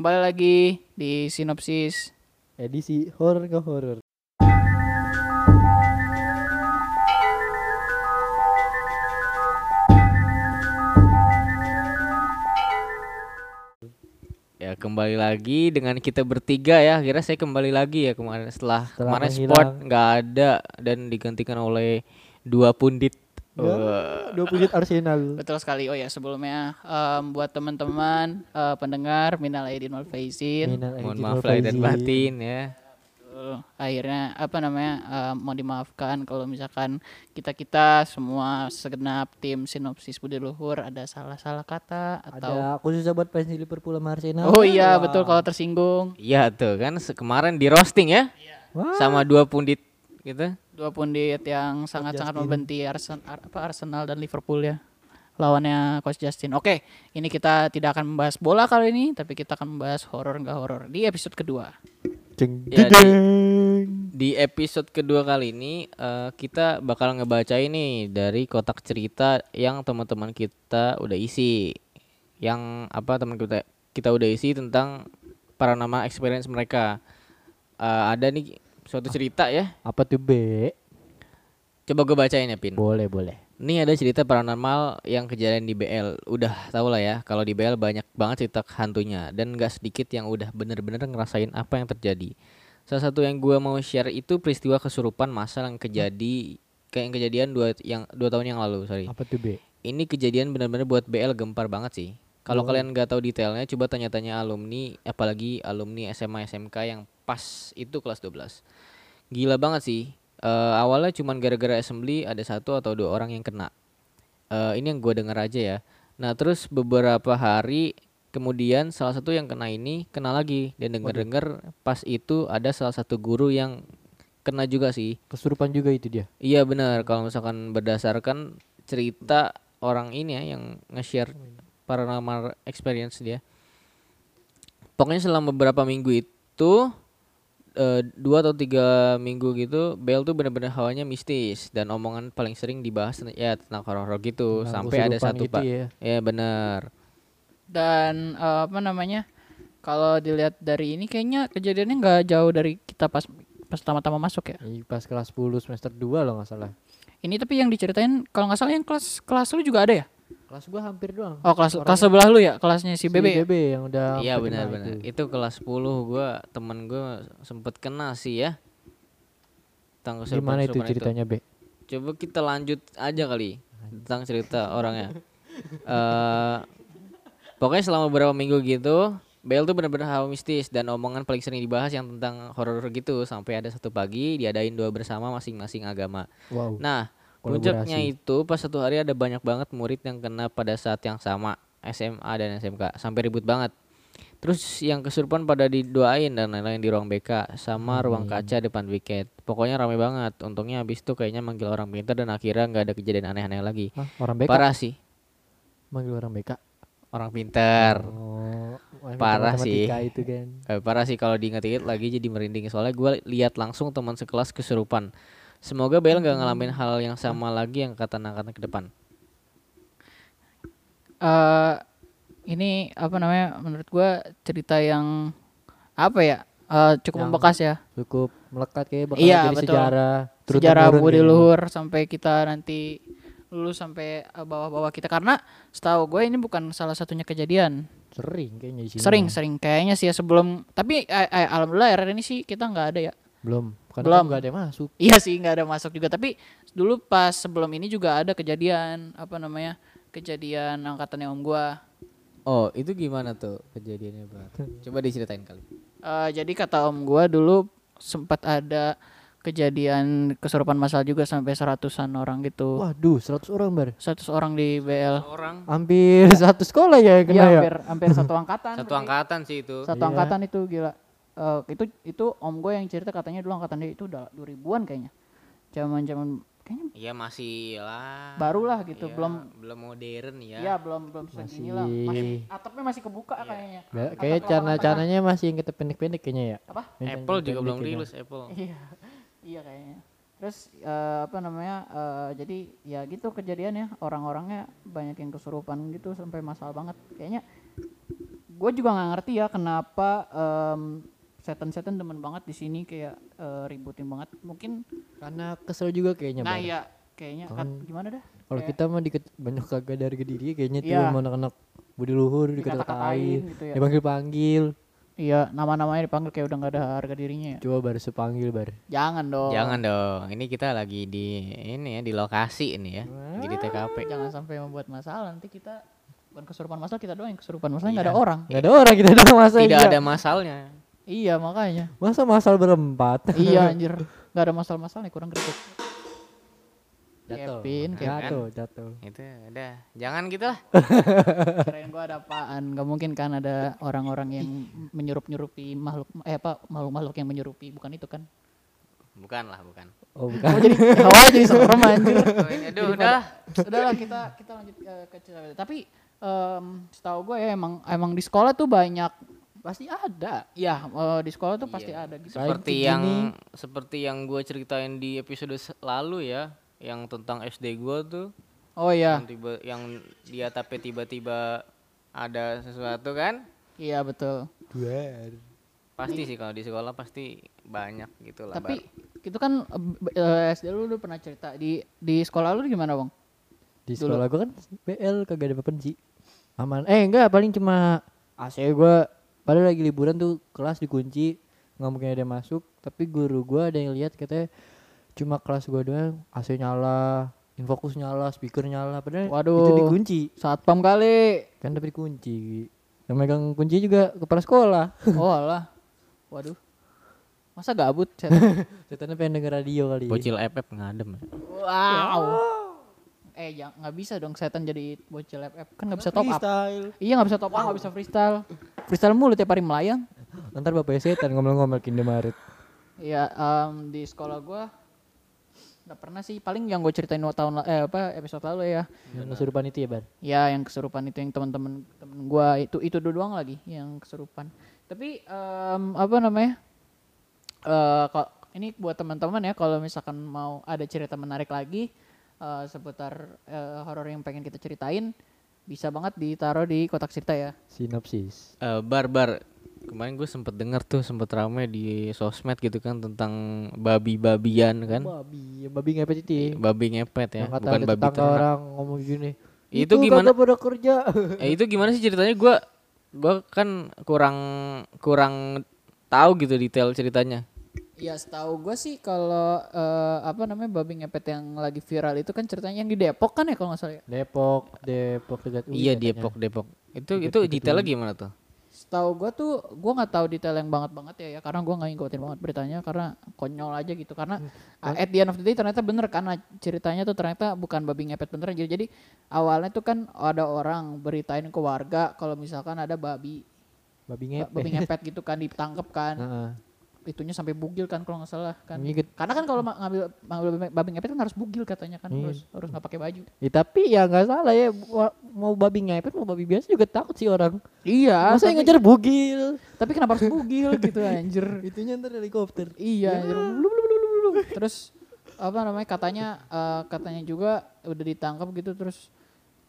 Kembali lagi di sinopsis. Edisi horor ke horor. Ya kembali lagi dengan kita bertiga ya. Akhirnya saya kembali lagi ya kemarin setelah, Setelah kemarin menghilang. sport nggak ada dan digantikan oleh dua pundit. Wah. Dua puluh Arsenal. Betul sekali. Oh ya, sebelumnya em, buat teman-teman eh, pendengar minal aidin wal faizin. Mohon maaf lahir dan batin ya. Betul. Akhirnya apa namanya em, mau dimaafkan kalau misalkan kita kita semua segenap tim sinopsis Budi Luhur ada salah-salah kata atau Ada khususnya buat fans Liverpool sama Arsenal. Oh iya betul kalau tersinggung Iya tuh kan kemarin di roasting ya. Wah. Sama dua pundit gitu. dua pundit yang sangat-sangat Justin. membenci Arsenal, apa Arsenal dan Liverpool ya lawannya Coach Justin. Oke, ini kita tidak akan membahas bola kali ini, tapi kita akan membahas horor nggak horor di episode kedua. Jeng Ya, di-. Di episode kedua kali ini eh, kita bakal ngebaca ini dari kotak cerita yang teman-teman kita udah isi. Yang apa teman kita kita udah isi tentang paranormal experience mereka. Eh, ada nih suatu cerita ya. Apa tuh B? Coba gue bacain ya Pin. Boleh, boleh. Ini ada cerita paranormal yang kejadian di BL. Udah tau lah ya, kalau di BL banyak banget cerita hantunya dan gak sedikit yang udah bener-bener ngerasain apa yang terjadi. Salah satu yang gua mau share itu peristiwa kesurupan masal yang kejadi kayak yang kejadian dua yang dua tahun yang lalu, sorry. Apa tuh B? Ini kejadian bener-bener buat BL gempar banget sih. Kalau kalian nggak tahu detailnya, coba tanya-tanya alumni, apalagi alumni SMA SMK yang pas itu kelas 12. Gila banget sih. Eh, awalnya cuman gara-gara assembly ada satu atau dua orang yang kena. Eh, ini yang gue denger aja ya. Nah terus beberapa hari kemudian salah satu yang kena ini kena lagi dan denger-denger pas itu ada salah satu guru yang kena juga sih. Kesurupan juga itu dia. Iya benar kalau misalkan berdasarkan cerita orang ini ya yang nge-share paranormal experience dia. Pokoknya selama beberapa minggu itu eh, dua atau tiga minggu gitu Bel tuh bener-bener hawanya mistis dan omongan paling sering dibahas ya tentang horor gitu Tentang sampai ada satu gitu pak ya. ya benar Dan eh, apa namanya? Kalau dilihat dari ini kayaknya kejadiannya nggak jauh dari kita pas pas pertama-tama masuk ya. Ih, Pas kelas 10 semester 2 loh nggak salah. Ini tapi yang diceritain kalau nggak salah yang kelas kelas lu juga ada ya? Kelas gua hampir doang. Oh kelas Orangnya- kelas sebelah lu ya kelasnya si BB. ya? BB yang udah iya sampai kena benar-benar itu. itu. kelas 10 gua temen gua sempet kena sih ya tentang Gimana itu ceritanya B? Coba kita lanjut aja kali tentang cerita orangnya. eh pokoknya selama beberapa minggu gitu, Bel tuh bener-bener hawa mistis dan omongan paling sering dibahas yang tentang horor gitu sampai ada satu pagi diadain doa bersama masing-masing agama. Wow. Nah. Puncaknya itu pas satu hari ada banyak banget murid yang kena pada saat yang sama SMA dan SMK sampai ribut banget. Terus yang kesurupan pada didoain dan lain-lain di ruang BK sama ruang kaca depan wicket. Pokoknya ramai banget. Untungnya habis itu kayaknya manggil orang pintar dan akhirnya nggak ada kejadian aneh-aneh lagi. Hah, orang BK Parah sih, manggil orang BK. orang pintar. Oh, wah, Parah sih. itu kan. Eh, parah sih kalau diinget-inget lagi jadi merinding soalnya gue lihat langsung teman sekelas kesurupan. Semoga Bel nggak ngalamin hal yang sama lagi yang kata angkatan ke depan. eh ini apa namanya menurut gua cerita yang apa ya eh, cukup Yang membekas ya Cukup melekat kayak bakal Iya, jadi betul. sejarah. sejarah Budi gitu. Luhur sampai kita nanti lulus sampai eh, bawah-bawah kita karena setahu gue ini bukan salah satunya kejadian Sering kayaknya di sini. sering sering kayaknya sih ya sebelum tapi eh, eh, alhamdulillah era ini sih kita nggak ada ya Belum. Karena Belum. nggak ada yang masuk. iya sih nggak ada masuk juga tapi dulu pas sebelum ini juga ada kejadian apa namanya kejadian angkatannya om gua Oh, itu gimana tuh kejadiannya, Bang? Coba diceritain kali. Eh, jadi kata om gua dulu sempat ada kejadian kesurupan masal juga sampai seratusan orang gitu. Waduh, 100 orang bar. 100 orang di BL. Orang Hampir satu sekolah ya yang Iya, kena ya. hampir hampir satu angkatan. satu berarti. angkatan sih itu. Satu Iya. angkatan itu gila. Eh, itu itu om gue yang cerita katanya dulu angkatan dia itu udah 2000-an kayaknya. Zaman-zaman kayaknya Iya masih lah. baru lah gitu, Iya, belum belum modern ya. ya belum belum segini lah. Masih atapnya masih kebuka kayaknya. Ba- Kayak cana-cananya masih yang kita pendek-pendek kayaknya ya. Apa? Apple juga pendek belum kayaknya. rilis Apple. Iya. iya kayaknya. Terus eh, apa namanya? eh, jadi ya gitu kejadiannya orang-orangnya banyak yang kesurupan gitu sampai masal banget. Kayaknya gue juga nggak ngerti ya kenapa em, setan-setan demen banget di sini kayak eh, ributin banget. Mungkin Karena kesel juga kayaknya, nah Bar. ya kayaknya kan gimana dah? Kalau kita mah dikit banyak kagak dari diri kayaknya tuh Iya. sama anak-anak budi luhur Dikata-katain gitu ya. dipanggil-panggil. Iya, nama-namanya dipanggil kayak udah nggak ada harga dirinya ya. Coba bar sepanggil bar. Jangan dong. Jangan dong. Ini kita lagi di ini ya di lokasi ini ya. Lagi di TKP. Jangan sampai membuat masalah nanti kita bukan kesurupan masalah kita doang yang kesurupan masalah nggak ada orang. Gak ada orang kita doang masa Tidak iya. ada masalnya. Iya makanya. Masa masal berempat. iya anjir. Nggak ada masalah-masalah nih kurang greget. Jatuh. Kevin, Kevin. Jatuh, jatuh. Itu udah. Jangan gitu lah. Kirain gua ada apaan? Gak mungkin kan ada orang-orang yang menyerup-nyerupi makhluk eh apa makhluk-makhluk yang menyerupi bukan itu kan? Bukan lah, bukan. Oh, bukan. Oh jadi awalnya jadi serem anjir. Oh, aduh, udah. Udahlah kita kita lanjut eh, ke cerita. Tapi em, setahu gue ya emang emang di sekolah tuh banyak pasti ada. Ya eh, di sekolah tuh pasti ada gitu. Seperti yang gini. seperti yang gue ceritain di episode lalu ya yang tentang SD gue tuh Oh iya. yang tiba yang dia tapi tiba-tiba ada sesuatu kan Iya betul. Duar. pasti sih kalau di sekolah pasti banyak gitu lah Tapi Bar. itu kan eh, SD lu, lu pernah cerita di di sekolah lu gimana, Bang? Di sekolah gua kan BL kagak ada apa sih. Aman. Eh enggak paling cuma AC gua padahal lagi liburan tuh kelas dikunci nggak mungkin ada yang masuk tapi guru gua ada yang lihat katanya cuma kelas gua doang AC nyala infokus nyala speaker nyala padahal Waduh. itu dikunci Satpam kali. kan tapi dikunci yang megang kunci juga kepala sekolah Oh alah. Waduh. Masa gabut setan? setannya pengen denger radio kali bocil FF ngadem ya. wow. Eh jangan nggak bisa dong setan jadi bocil FF kan nggak bisa top up. freestyle Iya nggak bisa top up, nggak bisa freestyle. Freestyle mulu tiap hari melayang. ntar bapaknya setan ngomel-ngomel Indomaret Iya em, di sekolah gua nggak pernah sih. Paling yang gue ceritain dua tahun eh apa episode lalu ya. yang kesurupan itu ya bar Ya yang kesurupan itu yang teman-teman temen gua itu itu doang lagi yang kesurupan. Tapi em, apa namanya? Eh kok ini buat teman-teman ya kalau misalkan mau ada cerita menarik lagi eh, seputar eh, horor yang pengen kita ceritain bisa banget ditaruh di kotak cerita ya. sinopsis. Eh, bar bar. Kemarin gue sempet denger tuh sempet rame di sosmed gitu kan tentang babi-babian kan. Babi babi ngepet itu ya. babi ngepet ya Yang bukan babi ternak orang ngomong gini Itu gimana? kagak pada kerja. Eh, itu gimana sih ceritanya? Gue gue kan kurang kurang tahu gitu detail ceritanya Ya setahu gue sih kalau eh, apa namanya babi ngepet yang lagi viral itu kan ceritanya yang di Depok kan ya kalau nggak salah ya. Depok Depok dekat UI iya katanya. Depok Depok. Itu itu detailnya gimana tuh? Setahu gue tuh gue nggak tahu detail yang banget banget ya ya karena gue nggak ngikutin banget beritanya karena konyol aja gitu. Karena uh, at the end of the day ternyata bener karena ceritanya tuh ternyata bukan babi ngepet beneran jadi jadi awalnya tuh kan ada orang beritain ke warga kalau misalkan ada babi. Babi ba- ngepet. babi ngepet gitu kan ditangkep kan. Heeh. Itunya sampai bugil kan kalau nggak salah kan Ngikut. karena kan kalau ngambil ngambil babi- ngepet kan harus bugil katanya kan Iya. harus harus nggak pakai baju Ya, tapi ya nggak salah ya mau babi ngepet mau babi biasa juga takut sih orang iya masa yang ngejar bugil tapi kenapa harus bugil gitu anjir itunya ntar helikopter Iya, anjir. Blub, blub, blub, blub, blub. terus apa namanya katanya eh, katanya juga udah ditangkap gitu terus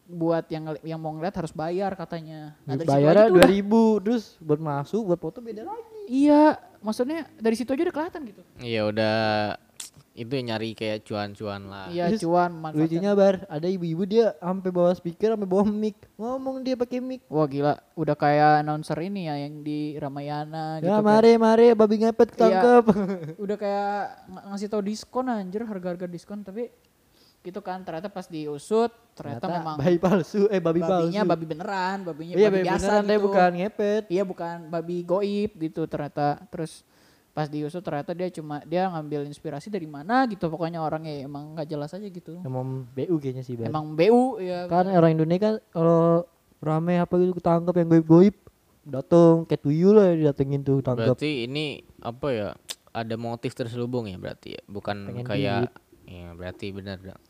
buat yang yang mau ngeliat harus bayar katanya. Nah, bayarnya tuh dua ribu terus buat masuk buat foto beda lagi Iya, maksudnya dari situ aja udah kelihatan gitu. iya udah itu nyari kayak cuan-cuan lah Iya, cuan manfaatnya. lucunya bar ada ibu-ibu dia sampai bawa speaker sampai bawa mic ngomong dia pakai mic Wah gila, udah kayak announcer ini ya yang di Ramayana gitu. ya kayak- mari mari babi ngepet Iya. tangkep udah kayak ng- ngasih tau diskon anjir harga-harga diskon tapi gitu kan. Ternyata pas diusut ternyata, memang bayi palsu eh babi babinya palsu. babi beneran, babinya iya babi babi biasa beneran dia gitu. bukan ngepet. Iya bukan babi goib gitu ternyata. Terus pas diusut ternyata dia cuma dia ngambil inspirasi dari mana gitu. Pokoknya orangnya emang nggak jelas aja gitu. Emang BU kayaknya sih bar emang BU ya. Kan orang Indonesia kan kalau rame apa gitu ketangkep yang goib-goib dateng kayak tuyul lah didatengin tuh tangkap berarti ini apa ya ada motif terselubung ya berarti ya? Bukan Pengen kayak ya berarti benar dong.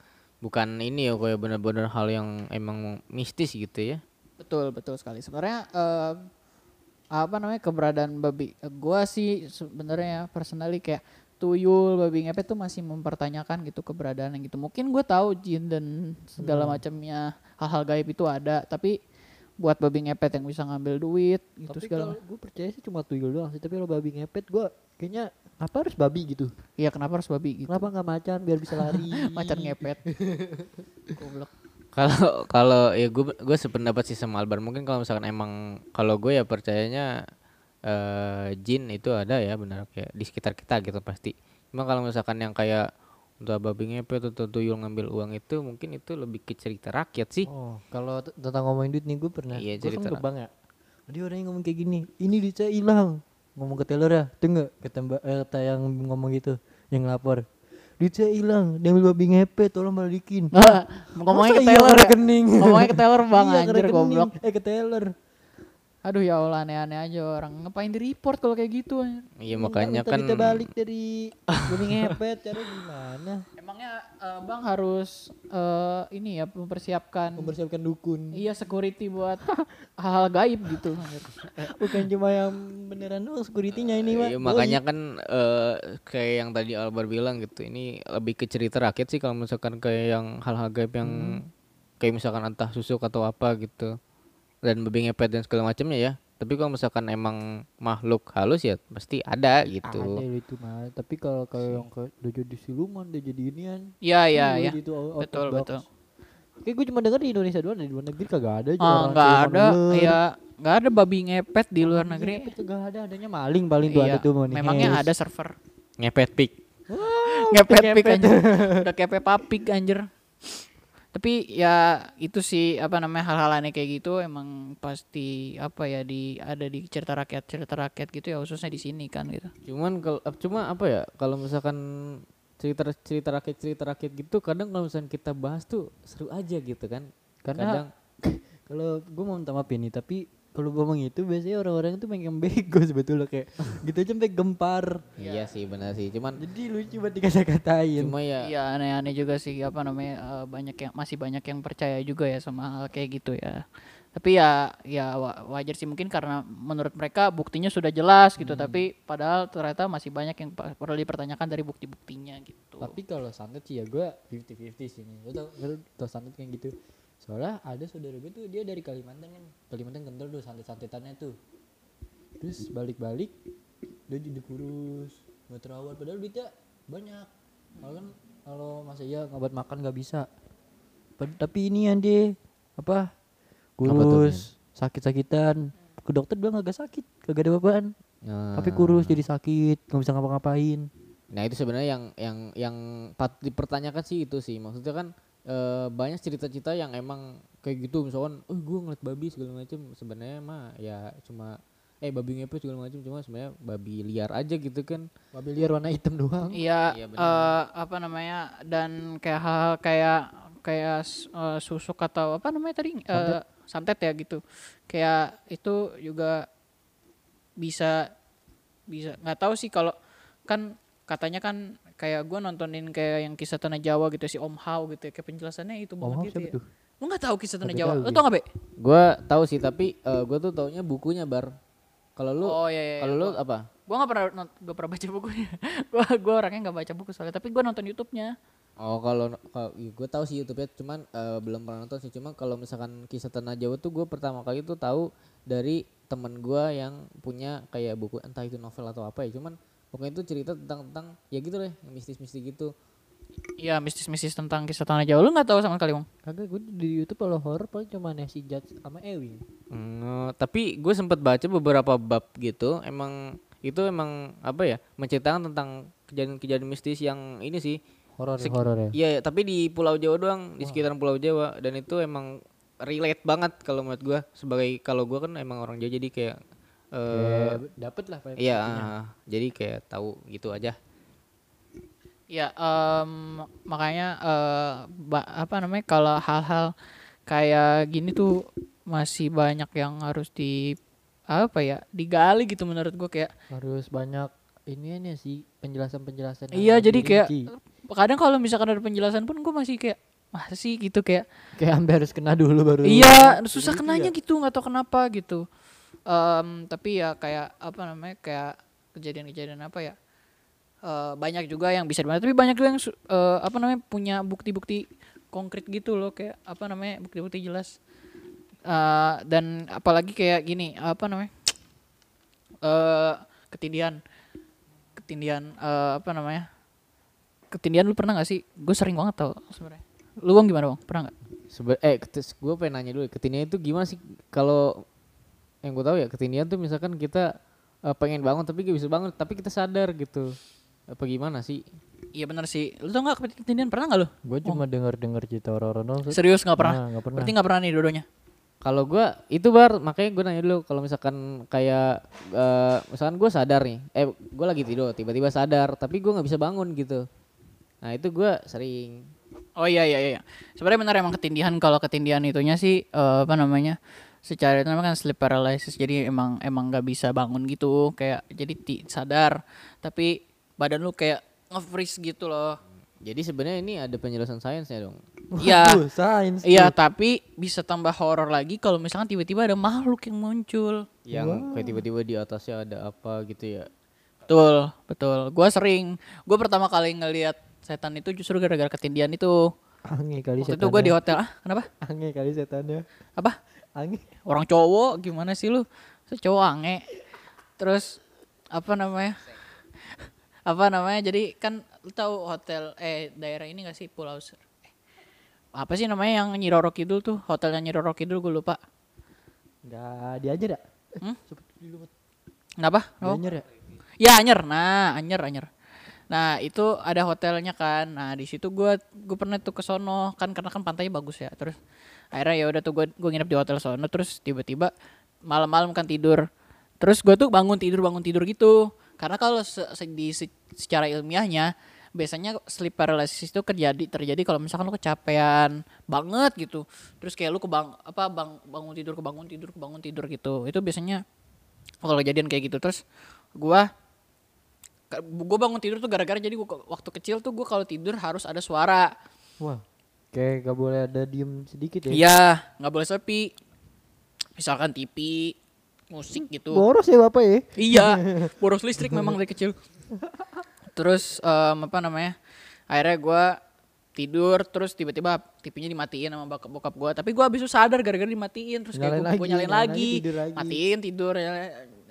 Bukan ini ya kayak benar-benar hal yang emang mistis gitu ya? Betul betul sekali. Sebenarnya eh, apa namanya keberadaan babi eh, gua sih sebenarnya personally kayak tuyul babi ngepet tuh masih mempertanyakan gitu keberadaan gitu. Mungkin gue tahu jin dan segala macamnya hal-hal gaib itu ada tapi buat babi ngepet yang bisa ngambil duit gitu tapi segala kalau gue percaya sih cuma tuyul doang sih tapi kalau babi ngepet gue kayaknya apa harus babi gitu Iya kenapa harus babi gitu? kenapa nggak macan biar bisa lari Macan ngepet. Goblok. Kalau kalau ya gue gue sependapat sih sama Albar. Mungkin kalau misalkan emang kalau gue ya percayanya eh jin itu ada ya benar kayak di sekitar kita gitu pasti. Cuma kalau misalkan yang kayak untuk babi ngepet atau tuyul ngambil uang itu mungkin itu lebih ke cerita rakyat sih. oh kalau tentang ngomongin duit nih gue pernah Iya, gue kan cerita. ke bank ya ada orang yang ngomong kayak gini ini duit saya hilang ngomong ke teller ya tuh nggak kata mbak eh, kata yang ngomong gitu yang lapor duit saya hilang diambil babi ngepet tolong balikin Ah, ngomongnya ke iya ya? rekening? Ngomongnya ke teller bang Iya, anjir rekening. goblok. eh ke teller Aduh ya Allah aneh-aneh aja orang. Ngapain di report kalau kayak gitu. Iya makanya kan kita balik dari babi ngepet cara gimana Emangnya eh, Bang harus eh, ini ya mempersiapkan mempersiapkan dukun iya security buat hal-hal gaib gitu bukan cuma yang beneran doang securitynya ini Iya, makanya kan eh, kayak yang tadi Albar bilang gitu. Ini lebih ke cerita rakyat sih kalau misalkan kayak yang hal-hal gaib yang kayak misalkan entah susuk atau apa gitu. Dan babi ngepet dan segala macamnya ya. Tapi kalau misalkan emang makhluk halus ya pasti ada gitu. ada itu mah tapi kalau kalau yang ke udah jadi siluman udah jadi inian Iya iya Iya, iya. gitu, out of Betul betul. Kayak gue cuma denger di Indonesia doang, di luar negeri kagak ada. aja Ah siluman ada ular. ya nggak ada babi ngepet di luar Babi negeri. ngepet kagak ada, adanya maling paling tuh Iya, ada tuh money memangnya ada server Ngepet pik. ngepet ngepet. pik anjir. Udah kepe papik anjir. Tapi ya itu sih apa namanya hal-hal aneh kayak gitu emang pasti apa ya di ada di cerita rakyat cerita rakyat gitu ya khususnya di sini kan gitu. Cuman kalau cuma apa ya kalau misalkan cerita cerita rakyat cerita rakyat gitu kadang kalau misalkan kita bahas tuh seru aja gitu kan. Karena kadang kalau gue mau minta maaf ini, tapi kalau ngomong itu biasanya orang-orang tuh pengen bego sebetulnya kayak gitu aja sampai gempar. iya sih benar sih. Cuman Jadi lucu buat dikata-katain. cuma ya Iya aneh-aneh juga sih apa namanya eh, banyak yang masih banyak yang percaya juga ya sama hal kayak gitu ya. Tapi ya ya wa- wajar sih mungkin karena menurut mereka buktinya sudah jelas gitu tapi padahal ternyata masih banyak yang perlu dipertanyakan dari bukti-buktinya gitu. Tapi kalau santet sih ya gue 50-50 sih nih. Lo tau, lo tau santet kayak gitu. Soalnya ada saudara gue tuh dia dari Kalimantan kan. Kalimantan kental tuh santet-santetannya tuh. Terus balik-balik dia jadi kurus, nggak terawat padahal duitnya banyak. Kalau kan kalau masa iya nggak makan nggak bisa. Pad- tapi ini yang dia apa kurus, sakit-sakitan. Ke dokter bilang kagak sakit, kagak ada beban. Nah, Tapi kurus jadi sakit, nggak bisa ngapa-ngapain. Nah itu sebenarnya yang yang yang patut dipertanyakan sih itu sih maksudnya kan eh, banyak cerita-cerita yang emang kayak gitu misalkan, oh gue ngeliat babi segala macam sebenarnya mah ya cuma eh babi ngepet segala macam cuma sebenarnya babi liar aja gitu kan. Babi liar warna hitam doang. Iya benar. eh, apa namanya dan kayak hal kayak kayak eh, susuk atau apa namanya tadi Eh, santet ya gitu. Kayak itu juga bisa bisa nggak tahu sih kalau kan katanya kan kayak gue nontonin kayak yang kisah tanah Jawa gitu si Om Hao gitu ya kayak penjelasannya itu Om banget Hao gitu siapa ya. tuh? Lu nggak tahu kisah tanah Jawa? Lu gue. tau nggak be? Gue tahu sih tapi eh, gue tuh taunya bukunya bar. Kalau lu Oh iya iya. kalau lu apa? gue nggak pernah gak pernah baca bukunya. gue gue orangnya nggak baca buku soalnya tapi gue nonton YouTube-nya. Oh kalau kalau gue tahu sih YouTube-nya cuman eh, belum pernah nonton sih cuma kalau misalkan kisah tanah Jawa tuh gue pertama kali tuh tahu dari teman gue yang punya kayak buku entah itu novel atau apa ya cuman pokoknya itu cerita tentang tentang ya gitu deh yang mistis-mistis gitu. Iya mistis-mistis tentang kisah tanah Jawa. Lu nggak tahu sama sekali, Bang? Kagak gue di YouTube kalau horror paling cuma Nancy Judge sama Ewing. Hmm, tapi gue sempat baca beberapa bab gitu emang itu emang apa ya menceritakan tentang kejadian-kejadian mistis yang ini sih Horor ya, Sek- horor ya. Iya, tapi di Pulau Jawa doang, di sekitaran Pulau Jawa dan itu emang relate banget kalau menurut gua sebagai kalau gua kan emang orang Jawa jadi kayak eh Eh, dapet lah Pak. iya, ah, jadi kayak tahu gitu aja. Ya, em, makanya eh, ba- apa namanya kalau hal-hal kayak gini tuh masih banyak yang harus di apa ya digali gitu menurut gua kayak Harus banyak ini ya sih penjelasan-penjelasan. yang iya jadi kayak rinci. kadang kalau misalkan ada penjelasan pun gua masih kayak masih gitu kayak kayak hampir harus kena dulu baru. iya susah kenanya ya. gitu nggak tahu kenapa gitu Em, tapi ya kayak apa namanya kayak kejadian-kejadian apa ya eh, banyak juga yang bisa di mana tapi banyak juga yang eh, apa namanya punya bukti-bukti konkret gitu loh kayak apa namanya bukti-bukti jelas. Eh, dan apalagi kayak gini apa namanya eh ketindihan ketindihan eh, apa namanya ketindihan lu pernah gak sih? Gue sering banget tau sebenarnya. Lu bang gimana bang? Pernah nggak? Sebe eh gue pengen nanya dulu ketindihan itu gimana sih? Kalau yang gue tahu ya ketindihan tuh misalkan kita eh, pengen bangun tapi gak bisa bangun tapi kita sadar gitu apa gimana sih iya bener sih lu tau nggak ketindihan pernah nggak lu Gue cuma denger-denger cerita orang-orang doang. Serius nggak pernah Nah, nggak pernah. berarti nggak pernah nih dodonya kalau gua itu bar makanya gue nanya dulu kalau misalkan kayak eh, misalkan gue sadar nih eh gue lagi tidur tiba-tiba sadar tapi gue nggak bisa bangun gitu nah itu gua sering Oh iya iya iya. Sebenarnya benar emang ketindihan kalau ketindihan itunya sih eh, apa namanya? Secara itu namanya kan sleep paralysis. Jadi emang emang nggak bisa bangun gitu kayak jadi ti- sadar tapi badan lu kayak nge-freeze gitu loh. jadi sebenarnya ini ada penjelasan sainsnya dong Iya. Sains. Iya, tapi bisa tambah horor lagi kalau misalkan tiba-tiba ada makhluk yang muncul. yang kayak tiba-tiba di atasnya ada apa gitu ya Betul, betul. Gua sering, gua pertama kali ngelihat setan itu justru gara-gara ketindihan itu. Ange kali Waktu setannya. itu gua di hotel. Ah, kenapa? Ange kali setannya. Apa? Ange. orang cowok gimana sih lu Saya cowok ange terus apa namanya apa namanya jadi kan lu tahu hotel eh daerah ini gak sih Pulau Ser eh, apa sih namanya yang Nyiroro Kidul tuh hotelnya Nyiroro Kidul gue lupa Enggak diajar ya? Hmm? Cepet dulu, Mat. kenapa oh. Diajar ya? ya Anyer nah Anyer Anyer nah itu ada hotelnya kan. Nah di situ gua gue pernah tuh ke sono. Kan karena kan pantainya bagus ya. Terus akhirnya ya udah tuh gue gue nginep di hotel sono. Terus tiba-tiba malam-malam kan tidur. Terus gue tuh bangun tidur bangun tidur gitu. Karena kalau se- se- di se- secara ilmiahnya biasanya sleep paralysis itu terjadi terjadi kalau misalkan lu kecapean banget gitu. Terus kayak lu kebang apa bang bangun tidur kebangun tidur kebangun tidur gitu. Itu biasanya kalau kejadian kayak gitu. Terus gua gue bangun tidur tuh gara-gara jadi gua, waktu kecil tuh gue kalau tidur harus ada suara Wah. Kayak gak boleh ada diem sedikit ya? iya nggak boleh sepi misalkan TV musik gitu Boros ya bapak ya? iya boros listrik memang dari kecil terus em, apa namanya akhirnya gua tidur terus tiba-tiba TV-nya dimatiin sama bokap, bokap gue tapi gue abis itu sadar gara-gara dimatiin terus kayak Nyalain gue lagi, nyalain nyalain lagi, lagi, tidur lagi. matiin tidur ya,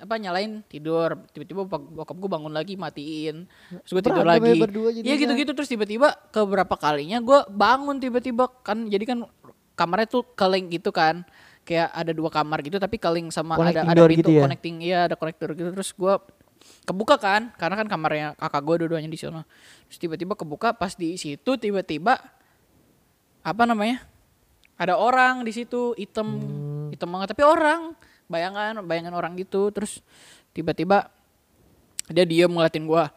apa nyalain tidur. Tiba-tiba bokap, gue bangun lagi matiin. Terus gue tidur ya lagi. iya gitu-gitu. Terus tiba-tiba ke berapa kalinya gue bangun tiba-tiba kan jadi kan kamarnya tuh keling gitu kan. Kayak ada dua kamar gitu tapi keling sama ada Connecting ada door pintu gitu ya? connecting iya ada konektor gitu. Terus gue kebuka kan karena kan kamarnya kakak gue dua-duanya di sana. Terus tiba-tiba kebuka pas di situ tiba-tiba apa namanya ada orang di situ hitam. Hmm. hitam banget tapi orang bayangan bayangan orang gitu terus tiba-tiba dia diem ngeliatin gua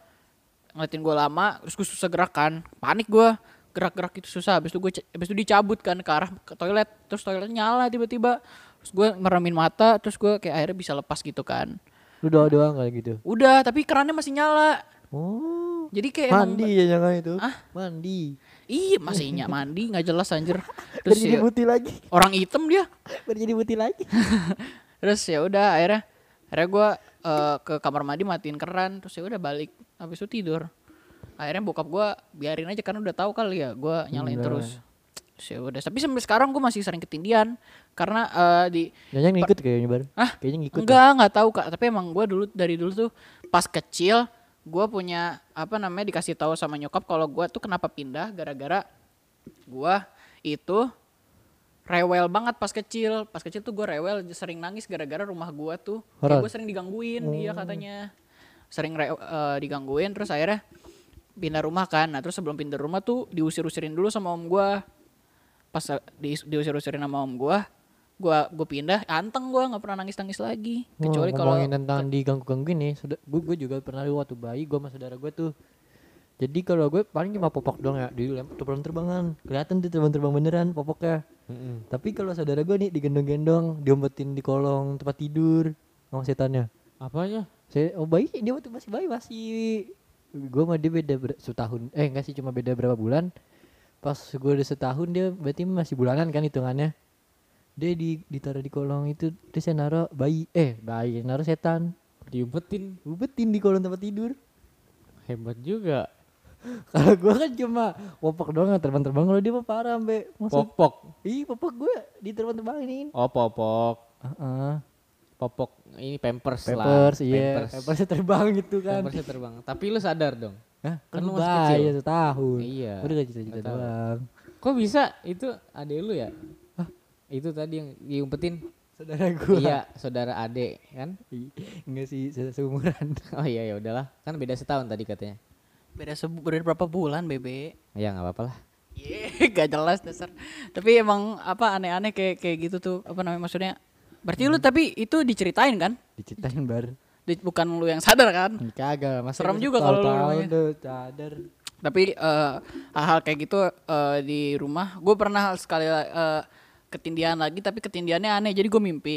ngeliatin gua lama terus gue susah gerakan panik gua gerak-gerak itu susah habis itu gue habis itu dicabut kan ke arah ke toilet terus toilet nyala tiba-tiba terus gue meremin mata terus gue kayak akhirnya bisa lepas gitu kan Lu doa-doa kayak gitu? udah tapi kerannya masih nyala Oh. jadi kayak emang Mandi ya jangan itu. Ah? Mandi. Iya masih nyak mandi nggak jelas anjir. Terus jadi ya, putih lagi. orang hitam dia. Biar jadi putih lagi. Terus ya udah akhirnya akhirnya gue ke kamar mandi matiin keran terus ya udah balik habis itu tidur. Akhirnya bokap gue biarin aja karena udah tahu kali ya gue nyalain Iya. terus. Terus ya udah tapi sampai sekarang gue masih sering ketindian karena eh, di Jangan ngikut kayaknya baru. Hah? Kayaknya ngikut. Enggak, enggak tahu Kak, tapi emang gua dulu dari dulu tuh pas kecil gua punya apa namanya dikasih tahu sama nyokap kalau gua tuh kenapa pindah gara-gara gua itu rewel banget pas kecil. Pas kecil tuh gua rewel sering nangis gara-gara rumah gua tuh Horor. gua sering digangguin, iya katanya. Sering re- eh, digangguin terus akhirnya pindah rumah kan. Nah, terus sebelum pindah rumah tuh diusir-usirin dulu sama om gua. Pas eh, di, diusir-usirin sama om gua, gua gue pindah anteng gua nggak pernah nangis nangis lagi kecuali Oh, kalau ngomongin tentang diganggu-gangguin nih, sudah gue gue juga pernah waktu bayi gue sama saudara gue tuh. Jadi kalau gue paling cuma popok doang ya, di terbang-terbangan. Kelihatan tuh terbang-terbang beneran popoknya. Tapi kalau saudara gue nih digendong-gendong, diombetin di kolong tempat tidur sama setannya. apanya Saya oh bayi dia waktu masih bayi masih gue sama dia beda ber- setahun eh enggak sih cuma beda berapa bulan. Pas gue udah setahun dia berarti masih bulanan kan hitungannya. Dia di ditaruh di kolong itu terus saya naruh bayi eh bayi naruh setan. Diumpetin. Ubetin di kolong tempat tidur. Hebat juga Kalau gua kan cuma popok doang yang terbang-terbang kalau dia mah parah masuk. Popok. Ih, popok gua di terbang-terbangin. Oh, popok. Heeh. Popok ini pampers, lah. Pampers, iya. Pampers. Pampersnya terbang gitu kan. Pampersnya terbang. Tapi lu sadar dong. Hah, kan, Kan lu masih kecil. setahun. Iya. Udah gak cita-cita doang. Kok bisa? Itu adek lu ya? Itu tadi yang diumpetin. Saudara gua. iya, saudara adek kan? Enggak sih, se- seumuran. Oh iya ya udahlah. Kan beda setahun tadi katanya. Beda, sebu- beda berapa bulan, Bebe? Ya nggak apa-apa lah. Iya, gak jelas dasar. Tapi emang apa aneh-aneh kayak kayak gitu tuh. Apa namanya maksudnya? Berarti lu tapi itu diceritain kan? Diceritain bar. Di- bukan lu yang sadar kan? Kagak, masa Serem juga kalau lu tuh sadar. Tapi eh, hal-hal kayak gitu eh, di rumah, gue pernah sekali eh, ketindihan lagi, tapi ketindihannya aneh. Jadi gue mimpi,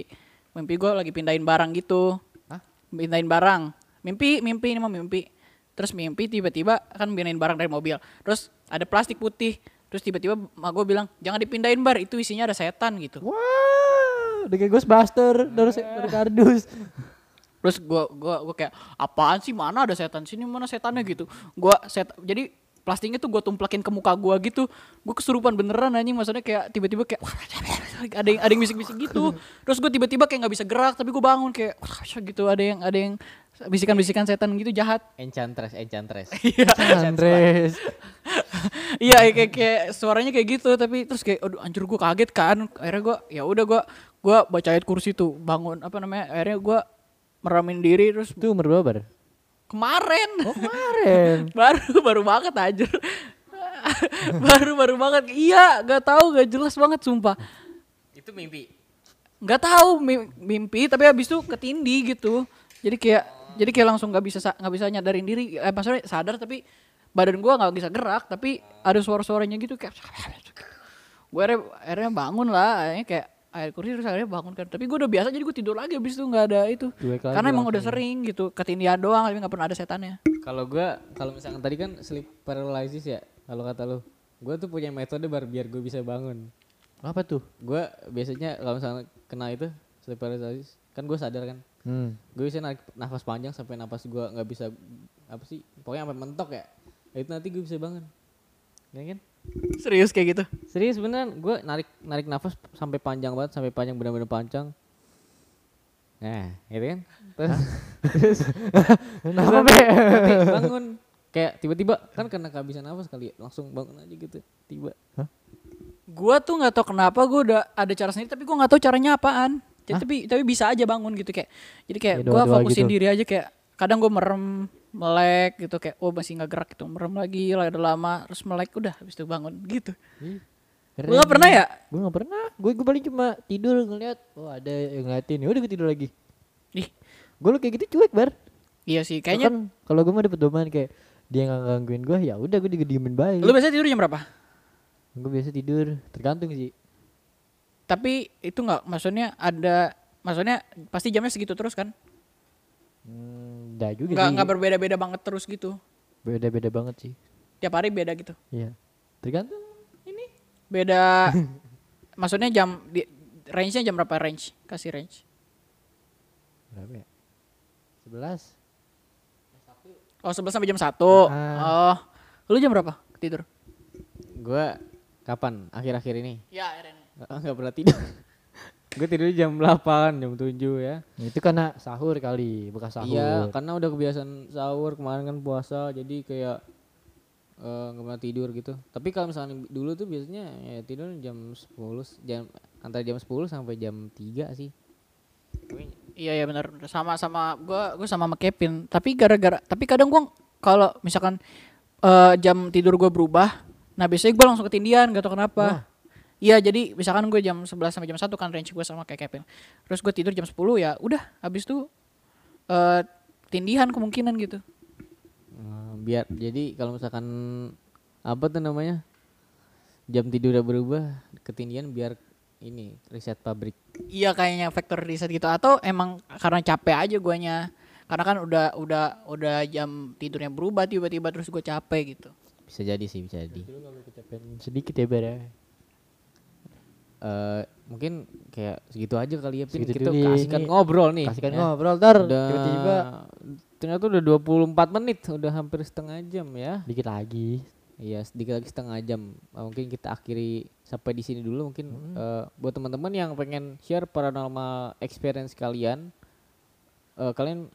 mimpi gue lagi pindahin barang gitu, Hah? pindahin barang. Mimpi, mimpi ini mah mimpi. Terus mimpi tiba-tiba kan pindahin barang dari mobil. Terus ada plastik putih. Terus tiba-tiba mak gue bilang jangan dipindahin bar, itu isinya ada setan gitu. Wah, udah kayak Ghostbuster dari, dari kardus. Terus gua gua gua kayak apaan sih mana ada setan sini mana setannya gitu. Gua set jadi plastiknya tuh gua tumplakin ke muka gua gitu. Gua kesurupan beneran anjing maksudnya kayak tiba-tiba kayak ada yang ada yang bisik-bisik gitu. Terus gua tiba-tiba kayak nggak bisa gerak tapi gua bangun kayak gitu ada yang ada yang bisikan-bisikan setan gitu jahat. Enchantress, enchantress. Iya. Andres. Iya kayak kayak suaranya kayak gitu tapi terus kayak aduh anjir gua kaget kan. Akhirnya gua ya udah gua gua baca ayat kursi tuh bangun apa namanya akhirnya gua meramin diri terus Itu umur berapa bar? kemarin Oh kemarin. baru baru banget aja baru baru banget iya nggak tahu nggak jelas banget sumpah Itu mimpi. nggak tahu mi- mimpi tapi habis itu ketindi gitu jadi kayak jadi kayak langsung nggak bisa sa- nggak bisa nyadarin diri eh, maksudnya sadar tapi badan gua nggak bisa gerak tapi ada suara-suaranya gitu kayak gue akhirnya, akhirnya bangun lah akhirnya kayak air kursi terus akhirnya bangun kan tapi gue udah biasa jadi gue tidur lagi habis itu nggak ada itu karena emang udah langsung. sering gitu ketindihan doang tapi nggak pernah ada setannya Kalau gua kalau misalkan tadi kan sleep paralysis ya, kalau kata lu. Gua tuh punya metode bar biar gue bisa bangun. Apa tuh? Gua biasanya kalau misalnya kena itu sleep paralysis, kan gue sadar kan. Hmm. Gue bisa narik nafas panjang sampai nafas gua nggak bisa apa sih? Pokoknya sampai mentok ya. Nah, itu nanti gue bisa bangun. Ya kan? serius kayak gitu Serius beneran, gue narik narik nafas sampai panjang banget, sampai panjang benar-benar panjang. Nah, gitu kan? Terus, terus Kenapa bangun kayak tiba-tiba kan karena kehabisan nafas kali ya, langsung bangun aja gitu tiba. Gua tuh nggak tahu kenapa gua udah ada cara sendiri tapi gua nggak tahu caranya apaan. Jadi, tapi tapi bisa aja bangun gitu kayak. Jadi kayak Ya, doa-doa fokusin gitu. diri aja kayak kadang gua merem melek gitu kayak oh masih nggak gerak gitu merem lagi lah udah lama terus melek udah habis itu bangun gitu. Lu nggak pernah ya? Gue gak pernah. Gue gue paling cuma tidur ngeliat. Oh ada yang ngeliatin. Ya udah gue tidur lagi. Ih, Gue lu kayak gitu cuek bar. iya sih kayaknya Kan kalau gue mah dapet pedoman kayak dia nggak gangguin gue ya udah gue diemin baik. lu biasanya tidur jam berapa? Gue biasa tidur tergantung sih. Tapi itu nggak maksudnya ada maksudnya pasti jamnya segitu terus kan? Hmm, juga Nggak nggak berbeda-beda banget terus gitu. Beda-beda banget sih. Tiap hari beda gitu. Iya. Tergantung. Beda maksudnya jam di range-nya jam berapa range? Kasih range. Berapa ya? Sebelas. Oh, 11 sampai jam 1. Ah. Oh. Lu jam berapa tidur? Gue kapan? Akhir-akhir ini? Ya, akhirnya. Nggak nggak pernah tidur. gue tidur jam 8, jam 7 ya. Itu karena sahur kali, bekas sahur. Iya, karena udah kebiasaan sahur kemarin kan puasa, jadi kayak eh, nggak pernah tidur gitu. Tapi kalau misalnya dulu tuh biasanya ya tidur jam 10, jam antara jam 10 sampai jam 3 sih. Iya, iya benar. Sama sama gua gua sama sama Kevin. Tapi gara-gara tapi kadang gua kalau misalkan eh, jam tidur gua berubah, nah biasanya gua langsung ketindihan, gak tau kenapa. Iya, jadi misalkan gue jam 11 sampai jam 1 kan range gue sama kayak Kevin. Terus gue tidur jam 10 ya udah habis itu eh tindihan kemungkinan gitu. Eh, biar jadi kalau misalkan apa tuh namanya? Jam tidur udah berubah, ketindihan biar ini riset pabrik. Iya kayaknya faktor riset gitu atau emang karena capek aja guanya. Karena kan udah udah udah jam tidurnya berubah tiba-tiba terus gue capek gitu. Bisa jadi sih, bisa jadi. Sedikit ya bar eh mungkin kayak segitu aja kali ya Pin. Segitu kita dulu kasihkan ini ngobrol nih. Kasihkan ya. ngobrol udah tiba-tiba. ternyata udah 24 menit udah hampir setengah jam ya. Dikit lagi. Iya sedikit lagi setengah jam. Eh, mungkin kita akhiri sampai di sini dulu. Mungkin eh, buat teman-teman yang pengen share paranormal experience kalian eh, kalian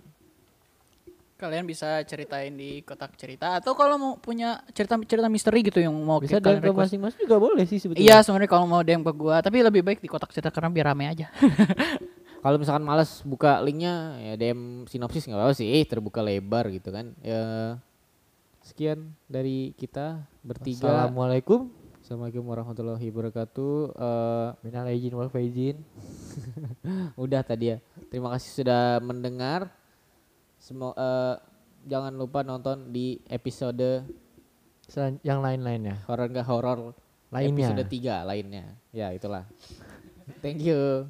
Kalian bisa ceritain di kotak cerita atau kalau mau punya cerita-cerita misteri gitu yang mau Bisa kalian dan ke request. masing-masing juga boleh sih sebetulnya. Iya sebenarnya kalau mau DM ke gua, tapi lebih baik di kotak cerita karena biar rame aja. kalau misalkan males buka linknya ya DM sinopsis nggak apa-apa sih eh, terbuka lebar gitu kan ya sekian dari kita bertiga Assalamualaikum. Assalamualaikum warahmatullahi wabarakatuh Eh, Minal aizin wal faizin. udah tadi ya terima kasih sudah mendengar Semo eh, jangan lupa nonton di episode Selan- yang lain-lainnya. horor nggak horor Lainnya. episode 3 lainnya ya itulah thank you